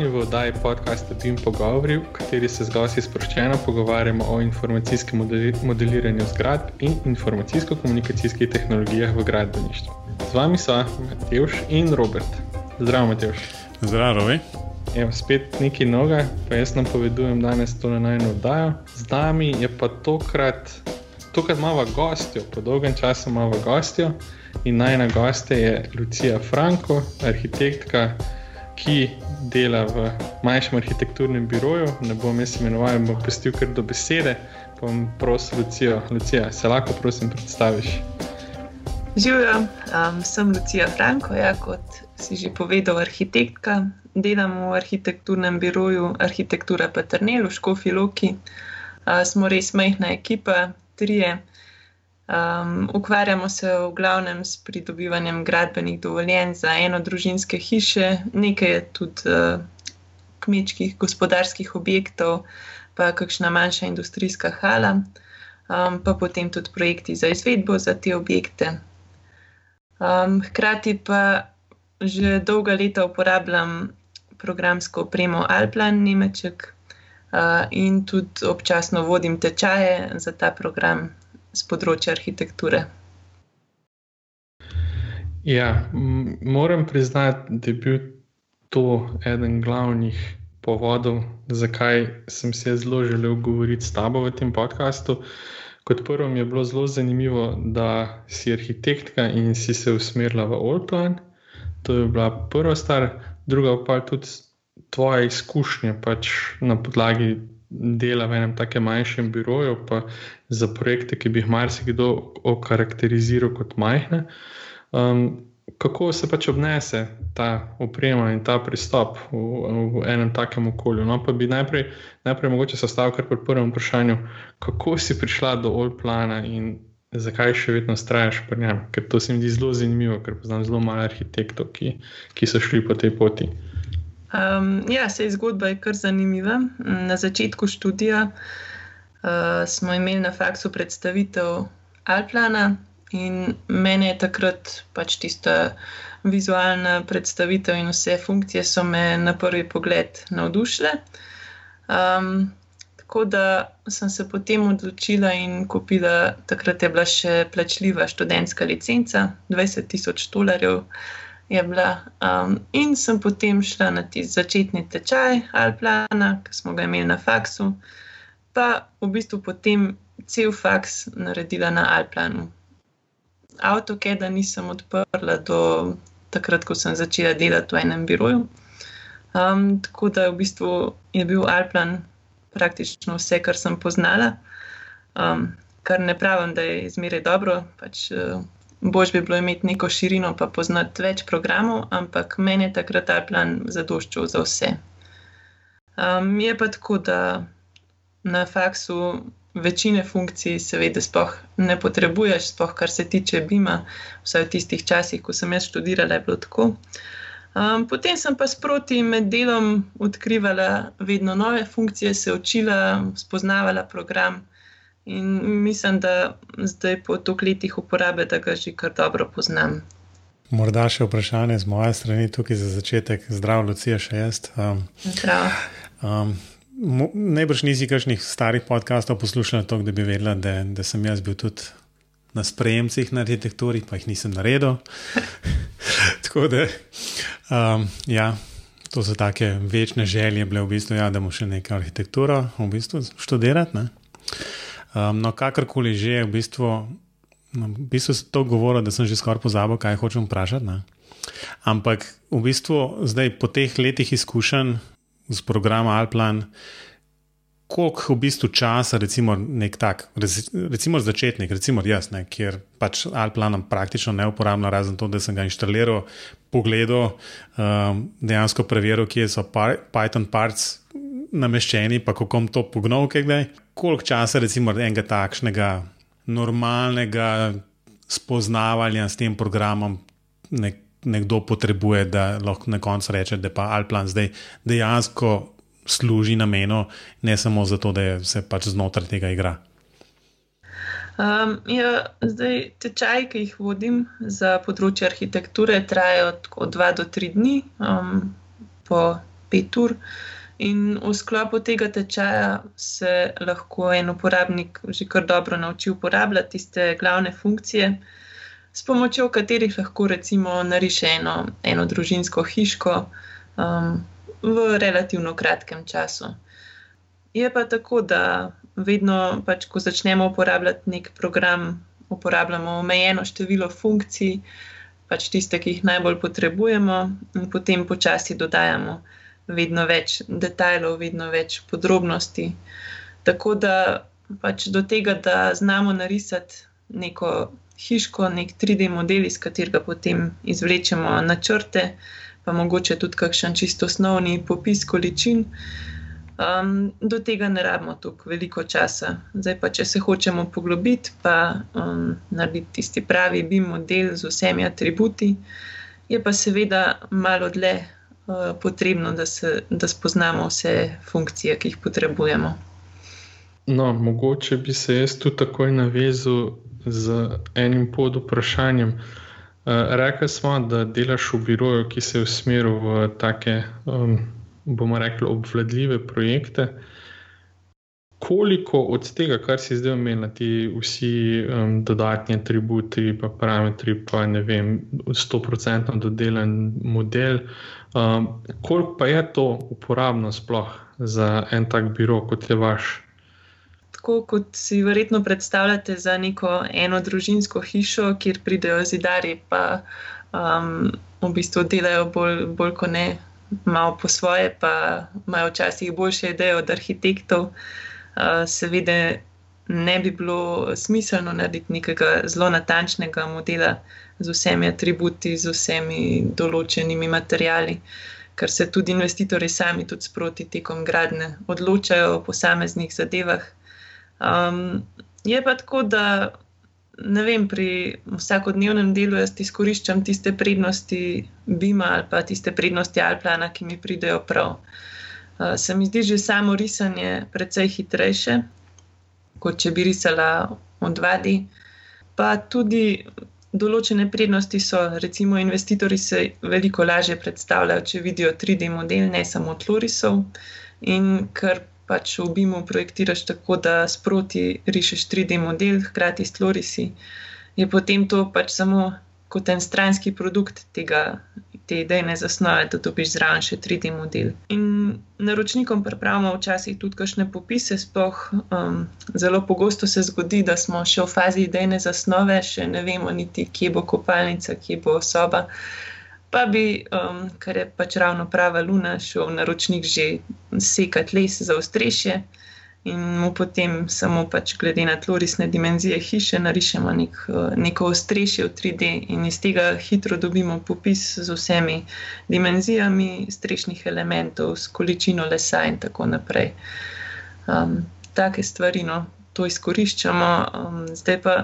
Pozdravljeni v oddaji podcasta Dim Pogovori, v kateri se z gosti sproščeno pogovarjamo o informacijskem modeliranju zgradb in informacijsko-komunikacijskih tehnologijah v gradbeništvu. Z vami so Matejš in Robert. Zdravo, Matejš. Zdravo, vi. Evo, spet nekaj novega, pa jaz nam povedujem danes to na najno oddajo. Z nami je pa tokrat, tokrat malo gostjo, po dolgem času malo gostjo. In najna gosta je Lucija Franko, arhitektka ki dela v manjšem arhitekturnem biroju. Ne bom jaz imenoval, bom pustil kar do besede. Pa bom prosil, Lucijo, Lucija, se lahko prosim predstaviš. Živijo, um, sem Lucija Franko, ja, kot si že povedal, arhitektka. Delam v arhitekturnem biroju Arhitektura Paternel v Škofi Loki. Uh, smo res majhna ekipa, trije. Um, ukvarjamo se v glavnem s pridobivanjem gradbenih dovoljenj za eno družinske hiše, nekaj tudi uh, kmečkih gospodarskih objektov, pa kakšna manjša industrijska hala, um, pa potem tudi projekti za izvedbo za te objekte. Um, hkrati pa že dolga leta uporabljam programsko opremo Alplan Nemček uh, in tudi občasno vodim tečaje za ta program z področja arhitekture. Ja, moram priznati, da je bil to eden glavnih povodov, zakaj sem se zelo želel govoriti s tabo v tem podkastu. Kot prvo mi je bilo zelo zanimivo, da si arhitektka in si se usmerila v Olplan. To je bila prva stvar, druga pa tudi tvoje izkušnje pač na podlagi dela v enem tako manjšem biroju, pa za projekte, ki bi jih marsikdo okarakteriziral kot majhne. Um, kako se pač obnese ta oprema in ta pristop v, v enem takem okolju? No, pa bi najprej, najprej mogoče sestavil kar pri prvem vprašanju, kako si prišla do Olplana in zakaj še vedno strajaš pri njem? Ker to se mi zdi zelo zanimivo, ker poznam zelo malo arhitektov, ki, ki so šli po tej poti. Um, ja, se je zgodba je kar zanimiva. Na začetku študija uh, smo imeli na faksu predstavitev Alplana in mene je takrat pač tista vizualna predstavitev in vse funkcije so me na prvi pogled navdušile. Um, tako da sem se potem odločila in kupila, takrat je bila še plačljiva študentska licenca, 20 tisoč dolarjev je bila. Um, in sem potem šla na ti začetni tečaj Alplana, ki smo ga imeli na faksu, pa v bistvu potem cel faks naredila na Alplanu. Avtokeda nisem odprla do takrat, ko sem začela delati v enem biroju. Um, tako da v bistvu je bil Alplan praktično vse, kar sem poznala. Um, kar ne pravim, da je izmeraj dobro, pač uh, bož bi bilo imeti neko širino, pa poznati več programov, ampak meni je takrat ta plan zadoščal za vse. Um, je pa tako, da na faksu večine funkcij, seveda, sploh ne potrebuješ, sploh kar se tiče Bima, vsaj v tistih časih, ko sem jaz študirala, je bilo tako. Um, potem sem pa sproti med delom odkrivala vedno nove funkcije, se učila, spoznavala program. In mislim, da zdaj po toliko letih uporabe, da ga že kar dobro poznam. Morda še vprašanje z moje strani, tukaj za začetek, zdrav, Lucija, še jaz. Um, zdrav. Um, Najbrž nisi kakšnih starih podkastov poslušala, tako da bi vedela, da, da sem jaz bil tudi na sprejemcih na arhitekturi, pa jih nisem naredil. tako da, um, ja, to so take večne želje, bile v bistvu, ja, da bomo še nekaj arhitekturo v bistvu študirati. Ne? Um, no, kakorkoli že, v bistvu, no, v bistvu se to govori, da sem že skoraj pozabil, kaj hočem vprašati. Ne? Ampak v bistvu zdaj po teh letih izkušenj z programom Alplan, koliko v bistvu časa, recimo, nek tak, recimo začetnik, recimo jaz, ne, kjer pač Alplan praktično ne uporabljam, razen to, da sem ga inštaliral, pogledal, um, dejansko preveril, kje so Python parts nameščeni, pa kako to pognal, kaj kdaj koliko časa, recimo, enega takšnega normalnega spoznavanja s tem programom nek, nekdo potrebuje, da lahko na koncu reče, da pa Alplan zdaj dejansko služi namenu, ne samo zato, da se pač znotraj tega igra. Um, ja, zdaj, tečaj, ki jih vodim za področje arhitekture, trajajo od 2 do 3 dni. Um, po 5 ur. In v sklopu tega tečaja se lahko en uporabnik že kar dobro nauči uporabljati tiste glavne funkcije, s pomočjo katerih lahko recimo nariše eno, eno družinsko hiško um, v relativno kratkem času. Je pa tako, da vedno, pač, ko začnemo uporabljati nek program, uporabljamo omejeno število funkcij, pač tiste, ki jih najbolj potrebujemo, in potem počasi dodajamo vedno več detajlov, vedno več podrobnosti. Tako da pač do tega, da znamo narisati neko hiško, nek 3D model, iz katerega potem izvlečemo načrte, pa mogoče tudi kakšen čisto osnovni popis količin. Um, do tega ne rabimo tako veliko časa. Zdaj pa, če se hočemo poglobiti, pa um, narediti tisti pravi BIM model z vsemi atributi, je pa seveda malo dlje potrebno, da, se, da spoznamo vse funkcije, ki jih potrebujemo. No, mogoče bi se jaz tu takoj navezal z enim pod vprašanjem. Uh, Rekli smo, da delaš v biroju, ki se je usmeril v take, um, bomo rekli, obvladljive projekte. Koliko od tega, kar si zdaj omenil, ti vsi um, dodatni atributi, pa parametri, pa ne vem, 100% dodelan model, um, koliko pa je to uporabno sploh za en tak biro, kot je vaš? tako, kot si verjetno predstavljate za neko eno družinsko hišo, kjer pridejo zidari, pa um, v bistvu delajo bolj, bolj kot ne, malo po svoje, pa imajo včasih boljše ideje od arhitektov. Uh, seveda ne bi bilo smiselno narediti nekega zelo natančnega modela z vsemi atributi, z vsemi določenimi materijali. Ker se tudi investitorji sami, tudi sproti tekom gradnje, odločajo o posameznih zadevah, Um, je pa tako, da ne vem, pri vsakodnevnem delu jaz izkoriščam tiste prednosti Bima ali pa tiste prednosti Alplana, ki mi pridejo prav. Uh, se mi zdi že samo risanje precej hitrejše, kot če bi risala v 2D. Pa tudi določene prednosti so, recimo, investitorji se veliko lažje predstavljajo, če vidijo 3D model, ne samo tlorisov. In ker pač v BIM-u projektiraš tako, da sproti rišeš 3D model, hkrati s Lorisi, je potem to pač samo kot en stranski produkt tega, te idejne zasnove, da dobiš zraven še 3D model. In naročnikom pripravljamo včasih tudi kakšne popise, sploh um, zelo pogosto se zgodi, da smo še v fazi idejne zasnove, še ne vemo niti, kje bo kopalnica, kje bo soba pa bi, um, ker je pač ravno prava luna, šel naročnik že sekati les za ostrešje. In mu potem samo pač glede na tlorisne dimenzije hiše narišemo nek, neko ostrešje v 3D, in iz tega hitro dobimo popis z vsemi dimenzijami strešnih elementov, s količino lesa in tako naprej. Um, take stvari, no, to izkoriščamo. Um, zdaj pa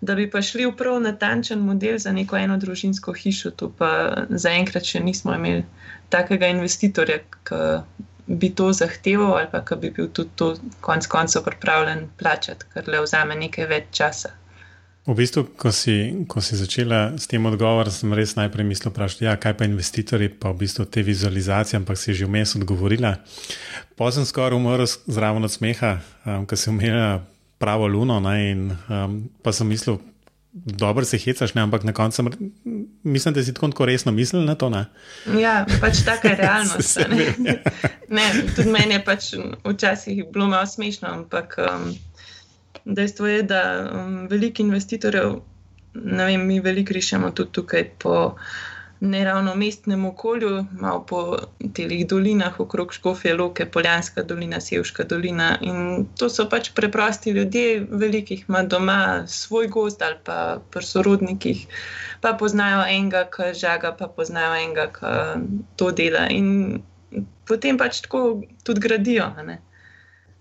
da bi pa šli v prav natančen model za neko eno družinsko hišo, to pa zaenkrat še nismo imeli takega investitorja, ki bi to zahteval ali pa bi bil tudi to konec koncev pripravljen plačati, ker le vzame nekaj več časa. V bistvu, ko si, ko si začela s tem odgovorom, sem res najprej mislila, vprašati, ja, kaj pa investitorji, pa v bistvu te vizualizacije, ampak si že vmes odgovorila. Pozem skoraj umrl zraven od smeha, um, ko si omenila pravo luno. Ne, in, um, pa sem mislil, dobro se hecaš, ne, ampak na koncu mislim, da si tako resno mislil na to. Ne? Ja, pač taka je realnost. ne. ne, tudi meni je pač včasih bilo malo smešno, ampak um, dejstvo je, da um, veliko investitorjev, ne vem, mi veliko rišemo tudi tukaj po ne ravno mestnem okolju, malo po teh dolinah, okrog Škofje, Loke, Poljanska dolina, Sevška dolina. In to so pač preprosti ljudje, velikih ima doma svoj gost ali pa pri sorodnikih, pa poznajo enega, ki žaga, pa poznajo enega, ki to dela. In potem pač tako tudi gradijo.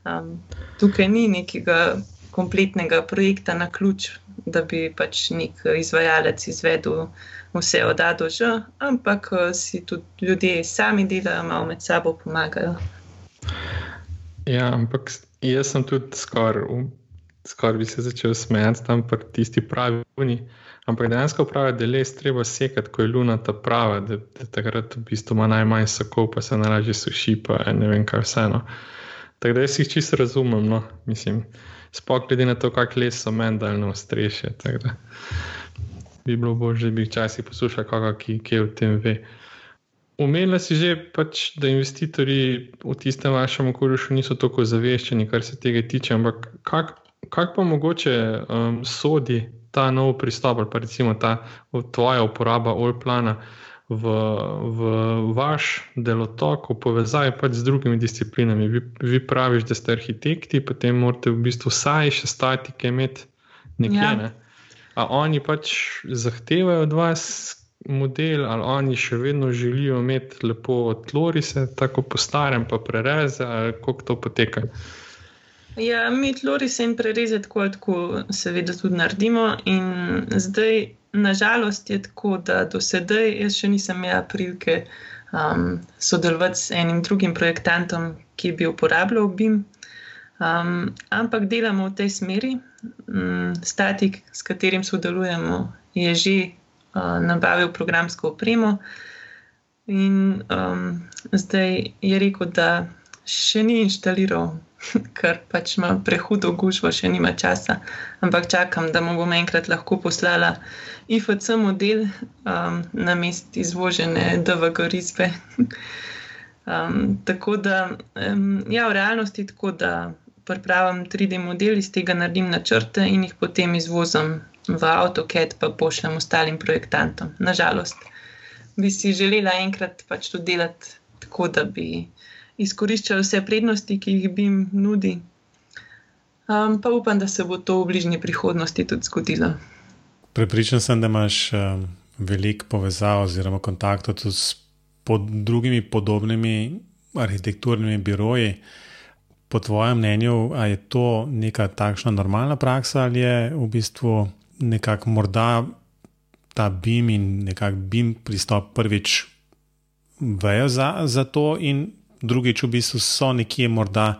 Um, tukaj ni nekega kompletnega projekta na ključ, da bi pač nek izvajalec izvedel vse od A do Ž, ampak eh, si tudi ljudje sami delajo, malo med sabo pomagajo. Ja, ampak jaz sem tudi skoraj skoraj bi se začel smejati tam pri tisti pravi luni. Ampak dejansko pravi, da je les treba sekati, ko je luna ta prava, da, da takrat v bistvu ima najmanj sokov, pa se naraži suši, pa ne vem kaj vseeno. Tako da jaz jih čisto razumem, no, mislim, sploh glede na to, kak les so meni dal na ostrešje. Bi bilo bolje, da bi včasih poslušal, kako ki, ki v tem ve. Umela si že, pač, da investitorji v tistem vašem okolju niso tako zaveščeni, kar se tega tiče, ampak kako kak pa mogoče um, sodi ta nov pristop, ali pa recimo ta tvoja uporaba Olplana v, v vaš delotok, v povezavi pač z drugimi disciplinami. Vi, vi praviš, da ste arhitekti, potem morate v bistvu vsaj še statike imeti nekje. Ja. Ne? A oni pač zahtevajo od vas model, ali oni še vedno želijo imeti lepo tlorise, tako po starem, pa prereze, kako to poteka. Ja, mi tlori se in prereze tako tako, seveda, tudi naredimo. In zdaj, nažalost, je tako, da do sedaj jaz še nisem imel prilike um, sodelovati s enim drugim projektantom, ki bi uporabljal BIM. Um, ampak delamo v tej smeri. Um, statik, s katerim sodelujemo, je že uh, nabavil programsko opremo. In um, zdaj je rekel, da še ni inštaliral ker pač ima prehudo gužvo, še nima časa. Ampak čakam, da mu bom enkrat lahko poslala IFC model um, na mest izvožene DVG risbe. um, tako da, um, ja, v realnosti je tako, da pripravim 3D model, iz tega naredim načrte in jih potem izvozim v AutoCAD, pa pošljem ostalim projektantom. Nažalost, bi si želela enkrat pač to delati tako, da bi izkoriščajo vse prednosti, ki jih bi jim nudi. Um, pa upam, da se bo to v bližnji prihodnosti tudi zgodilo. Prepričan sem, da imaš um, veliko povezav oziroma kontaktov tudi s pod drugimi podobnimi arhitekturnimi biroji. Po tvojem mnenju, je to neka takšna normalna praksa ali je v bistvu nekako morda ta BIM in nekako BIM pristop prvič vejo za, za to in drugič, v bistvu so nekje morda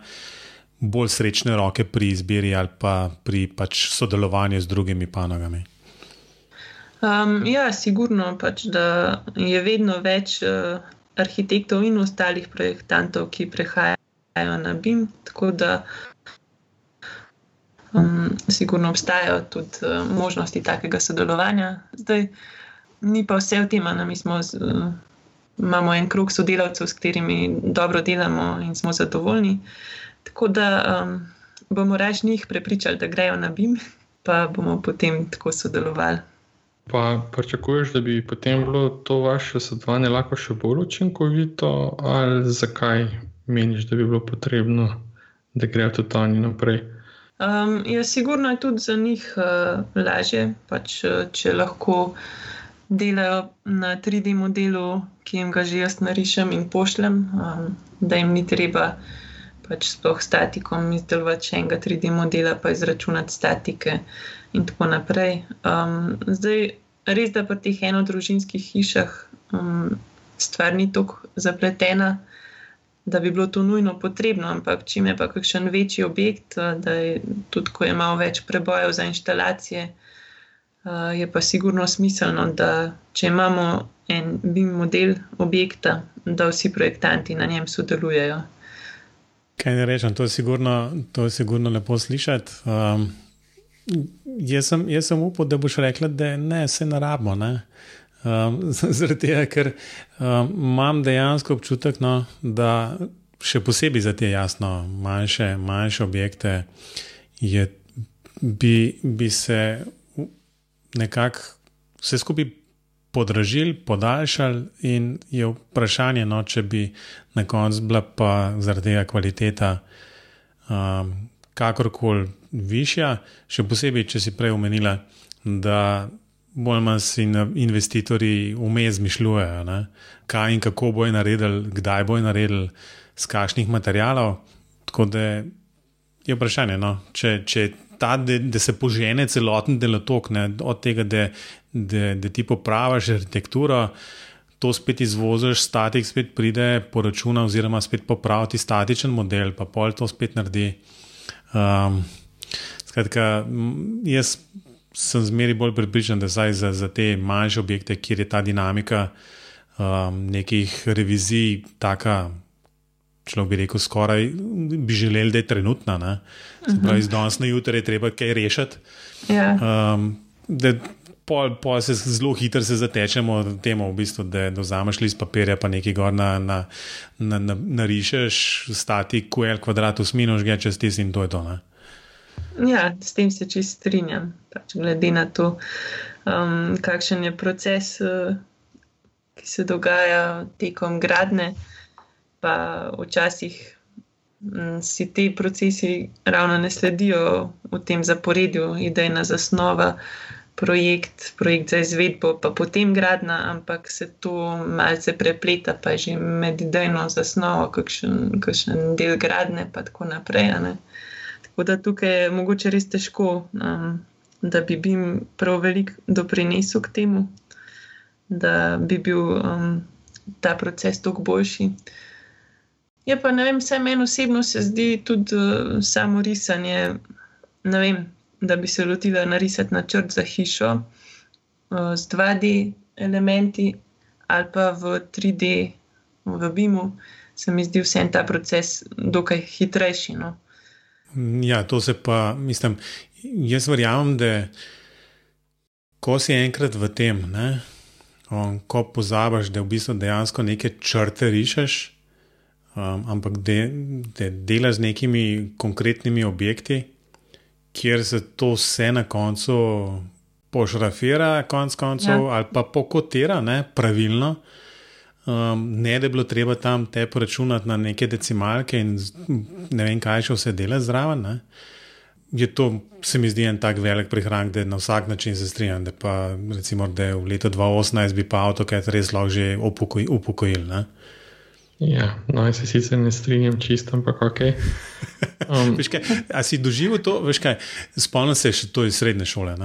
bolj srečne roke pri izbiri ali pa pri pač sodelovanju z drugimi panogami. Um, ja, sigurno pač, da je vedno več uh, arhitektov in ostalih projektantov, ki prehajajo na BIM. Tako da um, sigurno obstajajo tudi uh, možnosti takega sodelovanja. Zdaj, ni pa vse v tem, da mi smo. Z, uh, imamo en krug sodelavcev, s katerimi dobro delamo in smo zadovoljni. Tako da um, bomo reč njih prepričali, da grejo na BIM, pa bomo potem tako sodelovali. Pa pričakuješ, da bi potem bilo to vaše sodelovanje lahko še bolj učinkovito, ali zakaj meniš, da bi bilo potrebno, da grejo tudi oni naprej? Um, ja, sigurno je tudi za njih uh, lažje, pač, uh, če lahko delajo na 3D modelu, ki jim ga že jaz narišem in pošljem, um, da jim ni treba pač sploh statikom izdelovati še enega 3D modela, pa izračunati statike in tako naprej. Um, zdaj, res da pri teh enodružinskih hišah um, stvar ni tako zapletena. Da bi bilo to nujno potrebno, ampak če je pa kakšen večji objekt, da je tudi, ko je malo več prebojev za instalacije, je pa sigurno smiselno, da če imamo en BIM model objekta, da vsi projektanti na njem sodelujejo. Kaj ne rečem, to je sigurno, to je sigurno lepo slišati. Um, jaz, sem, jaz sem upal, da boš rekla, da ne, se ne rabimo. Ne? Um, Zaradi tega, ker um, imam dejansko občutek, no, da še posebej za te jasno manjše, manjše objekte je, bi, bi se nekako vse skupaj podražili, podaljšali, in je vprašanje, no, če bi na koncu bila pa zaradi tega kvaliteta um, kakorkoli višja, še posebej, če si prej omenila, da bolj manj si investitorji vmes zmišljujejo, ne, kaj in kako bojo naredili, kdaj bojo naredili, z kakšnih materijalov. Tako da je vprašanje, no, če, če ta, da, da se požene celoten delotok, ne, od tega, da, da, da ti popraviš arhitekturo, to spet izvoziš, statik spet pride po računu, oziroma spet popravi statičen model, pa pol to spet naredi. Um, Skratka, jaz sem zmeri bolj pripričan, da za, za te manjše objekte, kjer je ta dinamika um, nekih revizij, taka, človek bi rekel, skoraj bi želeli, da je trenutna. Ne? Se pravi, iz danes na jutro je treba kaj rešiti. Ja. Um, da pol, pol se zelo hitro zatečemo v tem, v bistvu, da vzameš list papirja, pa nekaj gor na, na, na, na, narišeš, stati QL kvadratus minus, gre čez tisti in to je to. Ne? Ja, s tem se čist strinjam. Pač glede na to, um, kakšen je proces, uh, ki se dogaja tekom gradne, pa včasih um, si ti procesi ravno ne sledijo v tem zaporedju, idejna zasnova, projekt, projekt za izvedbo, pa potem gradna, ampak se to malce prepleta, pa je že med idejno zasnovo, kakšen, kakšen del gradne, pa tako naprej. Tako da tukaj je mogoče res težko, um, da bi jim prav veliko doprinesel k temu, da bi bil um, ta proces toliko boljši. Je pa ne vem, vse meni osebno se zdi tudi uh, samo risanje. Ne vem, da bi se lotila narisati načrt za hišo uh, z 2D elementi ali pa v 3D, v BIM-u, se mi zdi vse ta proces dokaj hitrejši. No? Ja, to se pa, mislim, jaz verjamem, da ko si enkrat v tem, ne, um, ko pozabiš, da v bistvu dejansko neke črte rišeš, um, ampak da de, delaš z nekimi konkretnimi objekti, kjer se to vse na koncu pošrafira, konc koncev, ja. ali pa pokotira ne, pravilno. Um, ne, da je bilo treba tam te poračunati na neke decimalke in ne vem, kaj še vse dela zraven. Ne. Je to, se mi zdi, en tak velik prihranek, da na vsak način se strinjam. Da pa, recimo, da v letu 2018 bi pa avtokat res lahko že upokojil. upokojil ja, no, jaz se sicer ne strinjam čisto, ampak ok. Um, kaj, a si doživel to? Spomnim se še to iz srednje šole,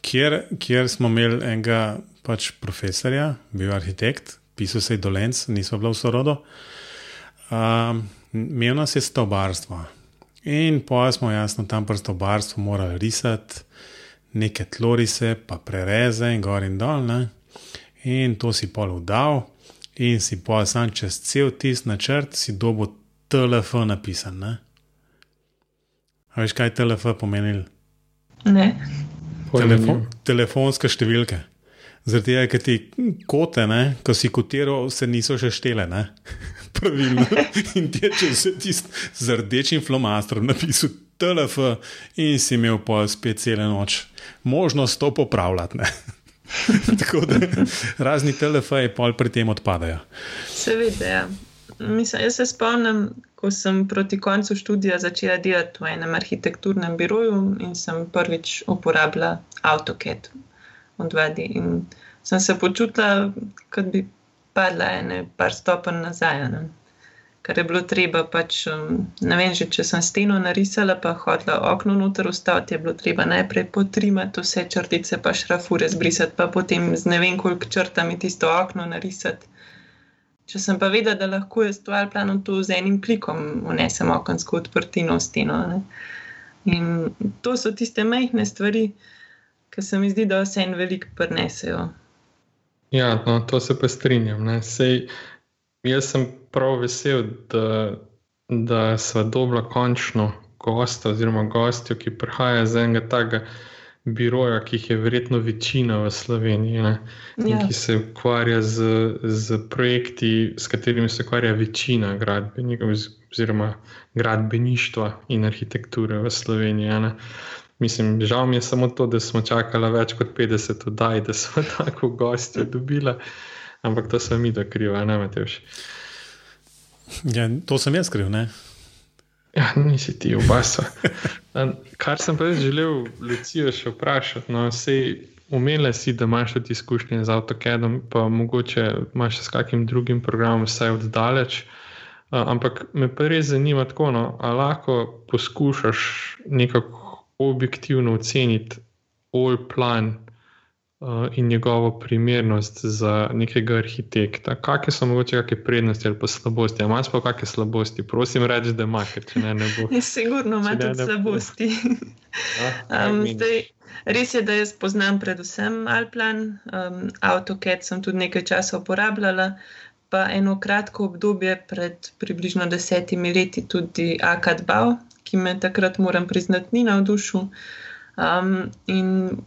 kjer, kjer smo imeli enega pač profesorja, bil arhitekt, pisal se je Dolence, nismo bili v sorodu. Um, imel nas je stobarstvo. In pa smo jasno tam pri stobarstvu morali risati neke tlorise, pa prereze in gor in dol. Ne? In to si pol udal, in si pa sam čez cel tisti načrt, si dobo TLF napisan. Ne? A veš, kaj TLF pomeni? Ne. Telefon, telefonska številka. Zaradi tega, ker ti kote, ne, ko si kotiral, se niso še štele. Pravilno. In ti je če tisti z rdečim flomastrom napisal TLF in si imel pa spet cele noč možnost to popravljati. Tako da razni TLF-ji pol pri tem odpadajo. Seveda, ja. Mislim, jaz se spomnim, ko sem proti koncu študija začela delati v enem arhitekturnem biroju in sem prvič uporabljala AutoCAD v 2D. In sem se počutila, kot bi padla ene par stopenj nazaj. Ne? Ker je bilo treba, pač, um, ne vem, že, če sem steno narisala, pa hodila okno noter ustaviti, je bilo treba najprej potrimati vse črtice, pa šrafure zbrisati, pa potem z ne vem koliko črtami tisto okno narisati. Če sem pa vedela, da lahko jaz to ali plano to z enim klikom unesem okensko odprtino v steno. Ne? In to so tiste majhne stvari, ki se mi zdi, da vse en velik prenesejo. Ja, no, to se pa strinjam. Sej, jaz sem prav vesel, da, da smo dobila končno gosta, oziroma gostjo, ki prihaja iz enega takega biroja, ki jih je verjetno večina v Sloveniji, ja. ki se ukvarja z, z projekti, s katerimi se ukvarja večina gradbenikov, oziroma gradbeništva in arhitekture v Sloveniji. Ne? Mislim, žal mi je samo to, da smo čakali več kot 50 oddaj, da smo tako gostje dobili, ampak to sem mi, da kriva, ne Mateoš. Ja, to sem jaz kriv, ne? Ja, nisi ti, oba so. Kar sem pa želel Lucijo še vprašati, no, sej umele si, da imaš tudi izkušnje z AutoCADom, pa mogoče imaš s kakim drugim programom, vsaj oddaleč. Ampak me pa res zanima tako, no, ali lahko poskušaš nekako objektivno oceniti all plan uh, in njegovo primernost za nekega arhitekta. Kakšne so mogoče kakšne prednosti ali pa slabosti? Imaš pa kakšne slabosti? Prosim, reči, da imaš, če ne, ne bo. Ja, sigurno ima tudi slabosti. um, zdaj, res je, da jaz poznam predvsem Alplan, um, AutoCAD sem tudi nekaj časa uporabljala, pa eno kratko obdobje pred približno desetimi leti tudi AKAD-BAV, ki me takrat, moram priznati, ni navdušil. Um, in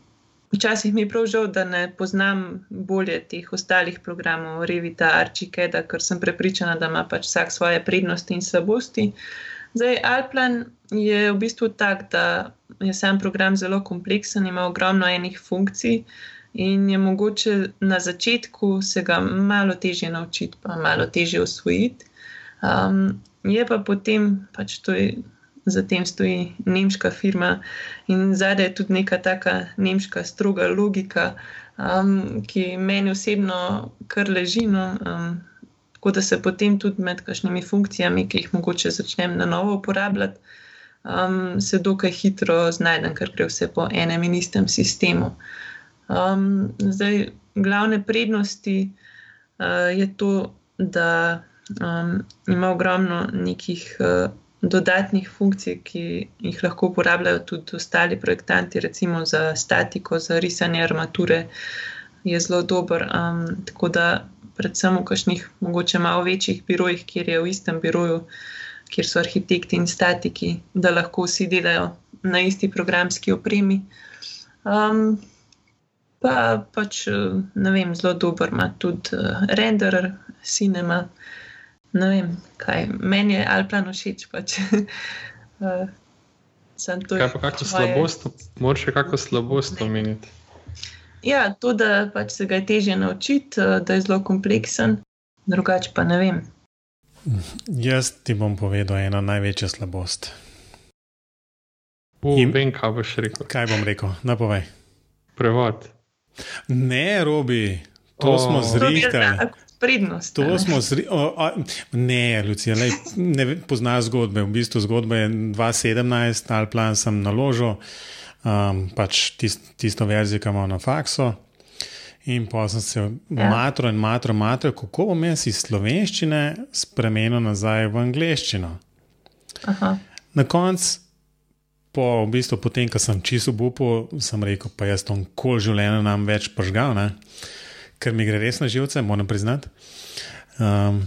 včasih mi je prav žal, da ne poznam bolje teh ostalih programov, Revita, Archicada, ker sem prepričana, da ima pač vsak svoje prednosti in slabosti. Zdaj, Alplan je v bistvu tak, da je sam program zelo kompleksen, ima ogromno enih funkcij in je mogoče na začetku se ga malo težje naučiti, pa malo težje usvojiti. Um, je pa potem, pač to je, zatem stoji nemška firma in zadaj je tudi neka taka nemška stroga logika, um, ki meni osebno kar leži. No, um, tako da se potem tudi med kakšnimi funkcijami, ki jih mogoče začnem na novo uporabljati, um, se dokaj hitro znajdem, ker gre vse po enem in istem sistemu. Um, zdaj, glavne prednosti uh, je to, da um, ima ogromno nekih uh, dodatnih funkcij, ki jih lahko uporabljajo tudi ostali projektanti, recimo za statiko, za risanje armature. Je zelo dober. Um, tako da predvsem v kakšnih, mogoče malo večjih birojih, kjer je v istem biroju, kjer so arhitekti in statiki, da lahko vsi delajo na isti programski opremi. Um, pa pač, ne vem, zelo dober ima tudi uh, renderer, cinema. Ne vem, kaj meni je Alplan všeč. Pač. uh, Kaj pa kakšno slabost, moraš še kakšno slabost omeniti? Ja, to, da pač se ga je težje naučiti, eh, da je zelo kompleksen, drugače pa ne vem. Jaz ti bom povedal eno največjo slabost. In vem, kaj boš rekel. Kaj bom rekel? Napovej. Prevod. Ne, robi, to oh. smo zrihtali. Prednost, to smo zri... o, a, ne, Lucija, lej, ne poznaš zgodbe. V bistvu zgodba je 2017, ali plan sem naložil um, pač tist, tisto verzijo, ki imamo na faksu. In pa sem se ja. matro in matro, matro, kako bom jaz iz slovenščine spremenil nazaj v angleščino. Aha. Na koncu, po, v bistvu, potem, ko sem čisto bupo, sem rekel, pa jaz to kol življenja nam več požgal, ne? Ker mi gre res na živce, moram priznati. Um,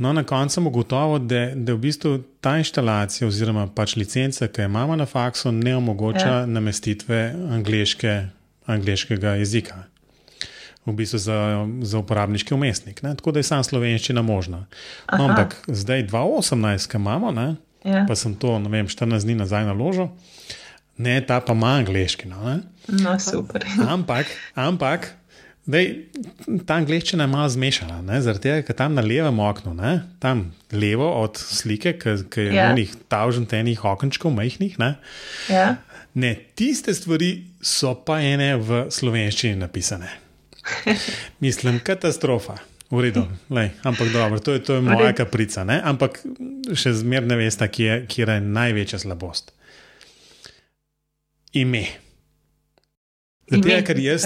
No, na koncu sem ugotovil, da, da v bistvu ta instalacija, oziroma pač licenca, ki jo imamo na faksu, ne omogoča ja. namestitve angliške, angliškega jezika. V bistvu za, za uporabniški umestnik. Ne? Tako da je samo slovenščina možna. No, ampak zdaj, 2018, ki imamo, ja. pa sem to, ne vem, 14 dni nazaj naložil, ne, ta pa ima angliški. No, no, super. ampak, ampak Dej, ta angliščina je malo zmešana, zaradi tega, ker tam na levem oknu, ne, tam levo od slike, ki je ja. enih tavžent enih okenčkov, majhnih. Ne, ja. ne, tiste stvari so pa ene v slovenščini napisane. Mislim, katastrofa. V redu, lej, ampak dobro, to je, to je moja kaprica. Ne? Ampak še zmeraj ne veste, kje je največja slabost. Ime. Zato, ker jaz,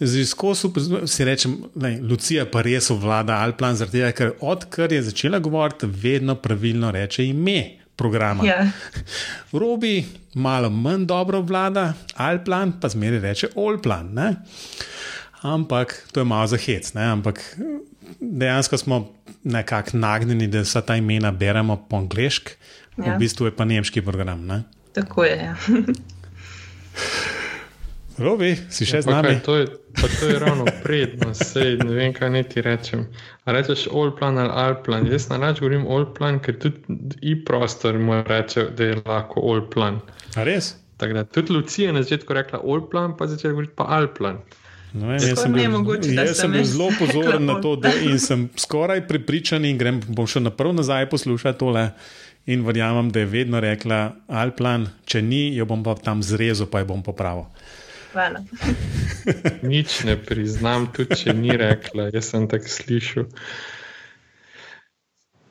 z izkušnjo si rečem, da Lucija pa res vlada Alplan, zato, ker odkar je začela govoriti, vedno pravilno reče ime programa. Ja. Robi malo manj dobro vlada, Alplan pa zmeri reče Olplan. Ne? Ampak to je malo za hec. Ne? Ampak dejansko smo nekako nagnjeni, da vsa ta imena beremo po angliški, ja. v bistvu je pa nemški program. Ne? Tako je. Ja. Robi, si še ja, z nami. Kaj, to, je, to je ravno prednost, sej, ne vem, kaj naj ti rečem. A rečeš all plan ali all plan. Jaz na rač govorim all plan, ker tudi i prostor mu reče, da je lahko all plan. A res? Tako da tudi Lucija je na začetku rekla all plan, pa začela govoriti pa all plan. No, jaz sem bil, mogoče, jaz sem bil zelo pozoren na to, da sem skoraj pripričan in grem, bom šel naprv nazaj poslušati tole. In verjamem, da je vedno rekla Alplan, če ni, jo bom pa tam zrezal, pa jo bom popravil. Hvala. Nič ne priznam, tudi če ni rekla, jaz sem tako slišal.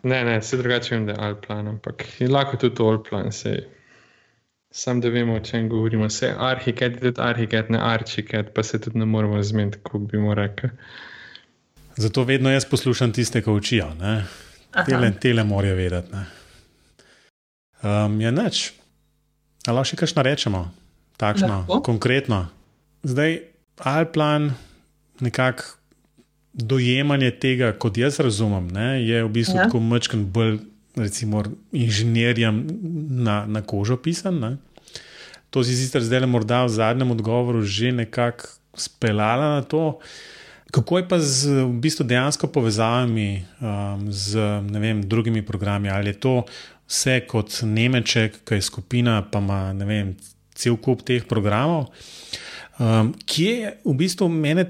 Ne, ne, se drugače vem, da je Alplan, ampak lahko tudi to Alplan, sej. Sam da vemo, o čem govorimo. Se arhiket, tudi arhiket, ne arčiket, pa se tudi ne moremo zmeniti, kako bi mu rekel. Zato vedno jaz poslušam tiste, ki učijo. Tele, tele morajo vedeti. Um, ja, neč. Ali lahko še kaj rečemo, takšno, Lahko. konkretno? Zdaj, Alplan, nekako dojemanje tega, kot jaz razumem, ne, je v bistvu Ja. tako mečken bolj, recimo, inženirjem na, na kožo pisan. Ne. To si sicer zdaj le morda v zadnjem odgovoru že nekako speljala na to. Kako je pa z v bistvu dejansko povezavami um, z vem, drugimi programi? Ali je to vse kot Nemček, ki je skupina, pa ima vem, cel kup teh programov? Um, kje je v bistvu mene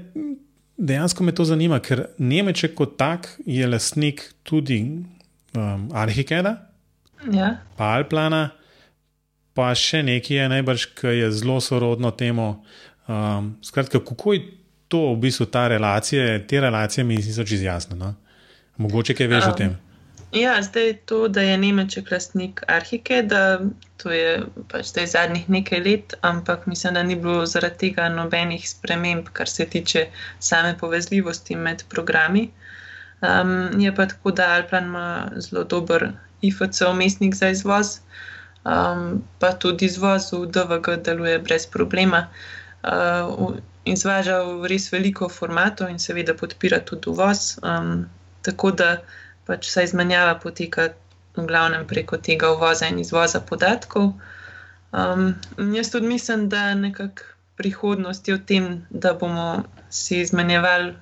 dejansko me to zanima, ker Nemček kot tak je lastnik tudi um, Arhikeda, Ja. pa Alplana, pa še nekaj je najbrž, ki je zelo sorodno temu. Um, skratka, kako je to v bistvu ta relacija, te relacije mi niso čisto jasne. No? Mogoče kaj veš um. o tem. Ja, zdaj to, da je Nemček lastnik Arhike, da to je pač zdaj zadnjih nekaj let, ampak mislim, da ni bilo zaradi tega nobenih sprememb, kar se tiče same povezljivosti med programi. Um, je pa tako, da Alplan ima zelo dober IFC umestnik za izvoz, um, pa tudi izvoz v DVG deluje brez problema. Uh, izvaža v res veliko formatov in seveda podpira tudi uvoz. Um, tako da pač vsa izmenjava poteka v glavnem preko tega uvoza in izvoza podatkov. Um, jaz tudi mislim, da nekako prihodnost je v tem, da bomo si izmenjevali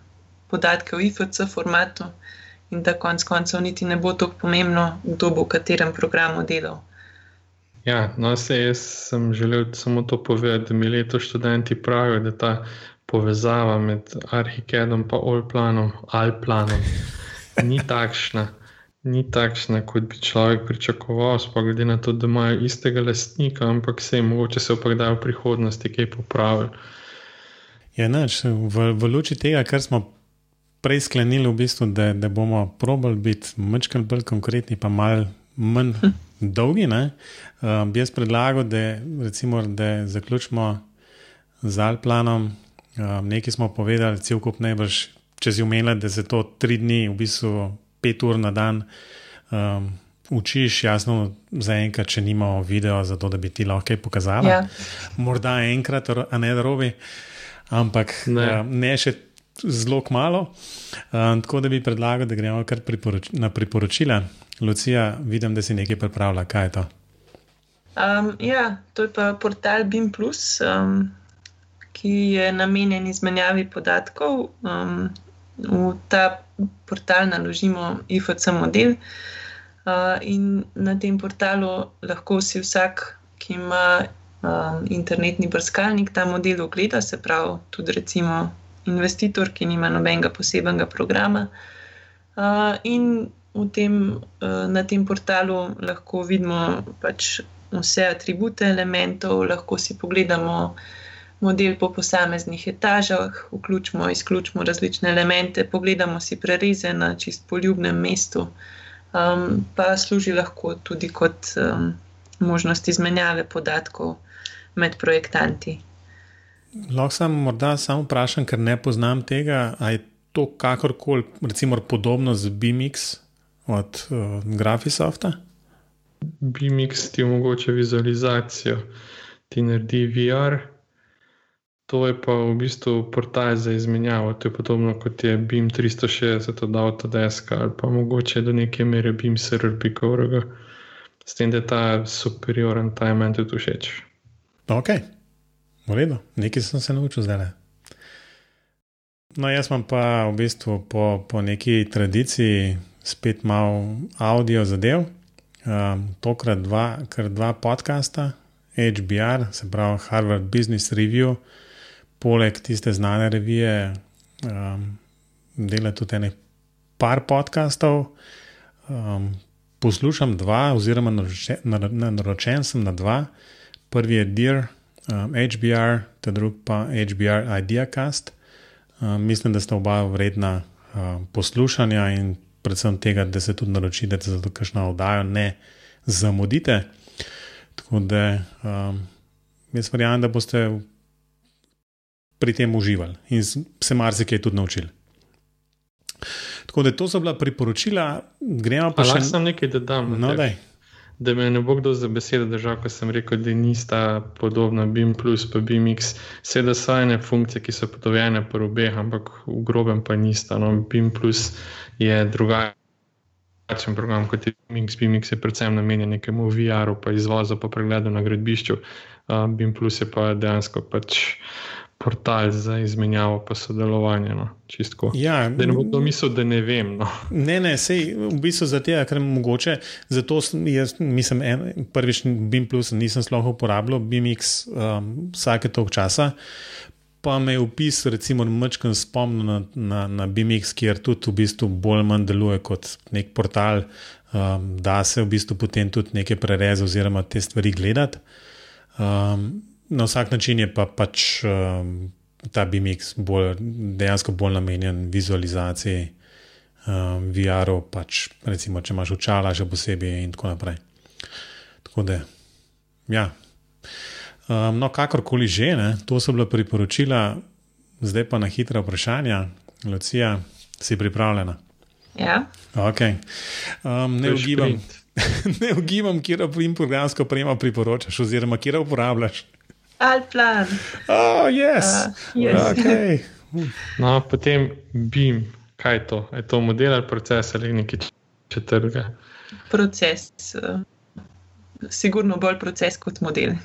podatke v IFC formatu in da konec koncev niti ne bo tako pomembno, kdo bo v katerem programu delal. Ja, no, se jaz sem želel samo to povedati, da mi leto študenti pravijo, da ta povezava med Arhikedom in Alplanom, Alplanom ni takšna, ni takšna, kot bi človek pričakoval, sploh glede na to, da imajo istega lastnika, ampak se jim mogoče se opogdajo v prihodnosti kaj popravili. Ja, nač, v, v luči tega, kar smo prej sklenili, v bistvu, da, da bomo probali biti malo bolj konkretni, pa malo manj dolgi, ne, um, bi jaz predlagal, da, recimo, da zaključimo z Alplanom. Um, nekaj smo povedali, cel kup najbrž, če si umenila, da se to tri dni, v bistvu pet ur na dan. Um, Učiš, jasno, zaenkrat, če nimamo video, zato da bi ti lahko kaj pokazala. Ja. Morda enkrat, a ne da robi, ampak Ne. ne, ne še zelo malo. Um, tako da bi predlagal, da gremo kar priporoč na priporočila. Lucija, vidim, da si nekaj pripravila. Kaj je to? Um, ja, to je pa portal BIM, um, ki je namenjen izmenjavi podatkov. Um, v ta portal naložimo IFC model, uh, in na tem portalu lahko si vsak, ki ima um, internetni brskalnik, ta model ogleda, se pravi, tudi recimo investitor, ki nima nobenega posebnega programa. Uh, in tem, uh, na tem portalu lahko vidimo pač vse atribute elementov, lahko si pogledamo model po posameznih etažah, vključimo, izključimo različne elemente, pogledamo si prereze na čist poljubnem mestu, um, pa služi lahko tudi kot um, možnost izmenjave podatkov med projektanti. Lahko sem morda samo vprašam, ker ne poznam tega, ali je to kakorkoli, recimo, podobno z BMX od uh, Graphisofta? BMX ti omogoča vizualizacijo, ti naredi VR, to je pa v bistvu portal za izmenjavo. To je podobno kot je BIM 360 od Autodesk ali pa mogoče do neke mere BIM server Bigovrga. S tem, da je ta superioren, je meni tudi všeč. Ok, v redu, nekaj sem se naučil zdaj. No, jaz imam pa v bistvu po, po neki tradiciji spet malo audio zadev, um, tokrat dva, dva podcasta, HBR, se pravi Harvard Business Review, poleg tiste znane revije, um, dela tudi ene par podcastov. Um, poslušam dva, oziroma naročen, naročen sem na dva. Prvi je Dear um, HBR, ta drugi pa HBR IdeaCast. Um, mislim, da sta oba vredna um, poslušanja in predvsem tega, da se tudi naročite za to, kakšno oddajo ne zamudite. Tako da um, jaz verjamem, da boste pri tem uživali in se marsikaj tudi naučili. Tako da to so bila priporočila, gremo pa Pa še lahko sem nekaj dodam. No, Matej? daj. da me ne bo kdo za besedo držal, ko sem rekel, da nista podobna BIM plus pa BIMX. Seveda so ene funkcije, ki so podobne po obeh, ampak v grobem pa nista. No, BIM plus je drugačen program kot je BIMX. BIMX je predvsem namenjen nekemu VR-u, pa izvozu, pa pregledu na gradbišču. Uh, BIM plus je pa dejansko pač portal za izmenjavo in sodelovanje. No, ja, da ne bo to mislil, da ne vem. No. Ne, ne, sej, v bistvu zato, ker mogoče. Zato jaz, mislim, en, prvič BIM plus nisem sploh uporabljal, BIMX um, vsake tog časa. Pa me je opis, recimo, mačkam spomnil na, na, na BIMX, kjer tudi v bistvu bolj manj deluje kot nek portal, um, da se v bistvu potem tudi neke prereze oziroma te stvari gledati. Um, na vsak način je pa pač um, ta BMX bolj, dejansko bolj namenjen vizualizaciji um, VR-ov, pač, recimo, če imaš očala, še posebej in tako naprej. Tako da, ja. Um, no, kakorkoli že, ne, to so bila priporočila, zdaj pa na hitra vprašanja. Lucija, si pripravljena? Ja. Okay. Um, ne ugibam, ne ugibam, kje jim programsko opremo priporočaš, oziroma kje uporabljaš. Alplan. Oh, yes. Uh, yes. Okay. No, potem BIM, kaj je to? Je to model ali proces ali nekaj četrtega? Proces. Uh, sigurno bolj proces kot model.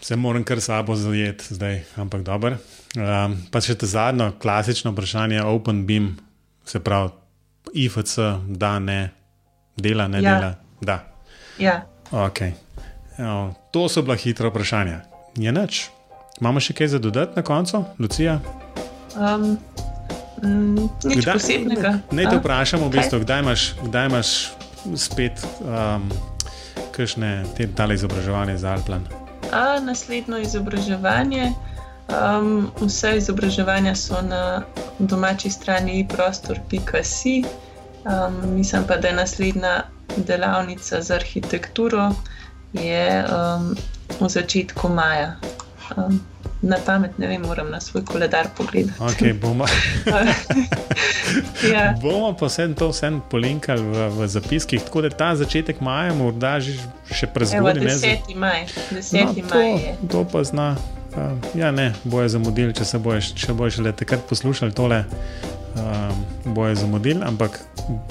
Se moram kar sabo zajeti zdaj, ampak dobro. Um, pa še to zadnjo, klasično vprašanje, Open BIM, se pravi, IFC, da ne, dela, ne ja. dela. Da. Ja. Okay. Evo, to so bila hitra vprašanja. Je noč? Imamo še kaj za dodati na koncu, Lucija? Um, nič kdaj, posebnega. Ne te vprašamo, v bistvu, kdaj, imaš, kdaj imaš spet um, kakšne te dale izobraževanje za Alplan? A, naslednjo izobraževanje. Um, vse izobraževanja so na domači strani prostor.si. Um, mislim pa, da je naslednja delavnica za arhitekturo je um, v začetku maja. Um, na pamet ne vem, moram na svoj koledar pogledati. Okay, bomo. ja. bomo pa vse to vsem polinkali v, v zapiskih, tako da ta začetek maja morda že, še prezgodaj. 10. maj, 10. No, maj je. To, to pa zna. Uh, ja, ne, boje zamudili, če se boš, če boš le takrat poslušali tole, uh, boje zamudili, ampak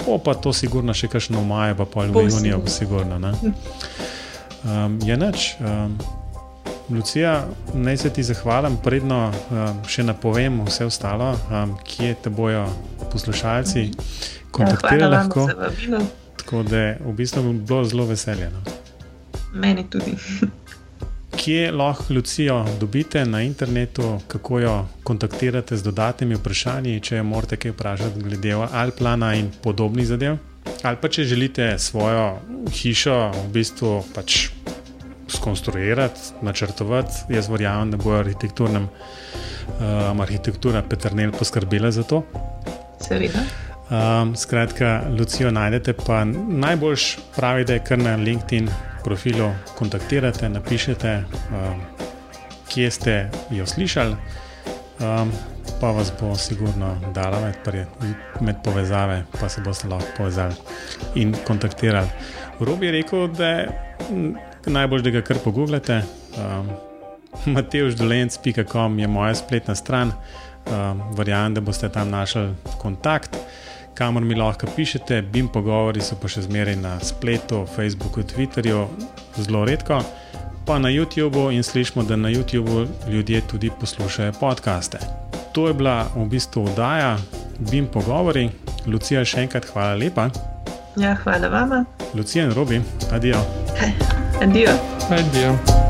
bo pa to sigurno še kakšno v maju, pa pol v juniju, sigurno. sigurno Um, je noč. Um, Lucija, naj se ti zahvalim, predno um, še napovem vse ostalo, um, kje te bojo poslušalci kontaktirali. Ja, tako da v bistvu bi bilo zelo veseljeno. Meni tudi. Kje lahko Lucijo dobite na internetu, kako jo kontaktirate z dodatnimi vprašanji, če jo morate kaj vprašati glede Alplana in podobnih zadev? Ali pa če želite svojo hišo v bistvu pač skonstruirati, načrtovati, jaz verjamem, da bo arhitekturna um, arhitektura Petrnel poskrbela za to. Seveda. Um, skratka, Lucijo najdete, pa najboljš pravi, da je kar na LinkedIn profilu kontaktirate, napišete, um, kje ste jo slišali. Um, pa vas bo sigurno dala med, med povezave, pa se boste lahko povezali in kontaktirali. Robi je rekel, da je najbolj, da ga kar pogooglete. Um, Mateušdolenc.com je moja spletna stran, um, verjamem, da boste tam našli kontakt. Kamor mi lahko pišete, bim pogovori so pa še zmeraj na spletu, Facebooku, Twitterju, zelo redko, pa na YouTubu in slišimo, da na YouTubu ljudje tudi poslušajo podkaste to je bila v bistvu oddaja, Bim pogovori. Lucija, še enkrat hvala lepa. Ja, hvala vama. Lucija in Robi, adijo. Adijo. Adijo.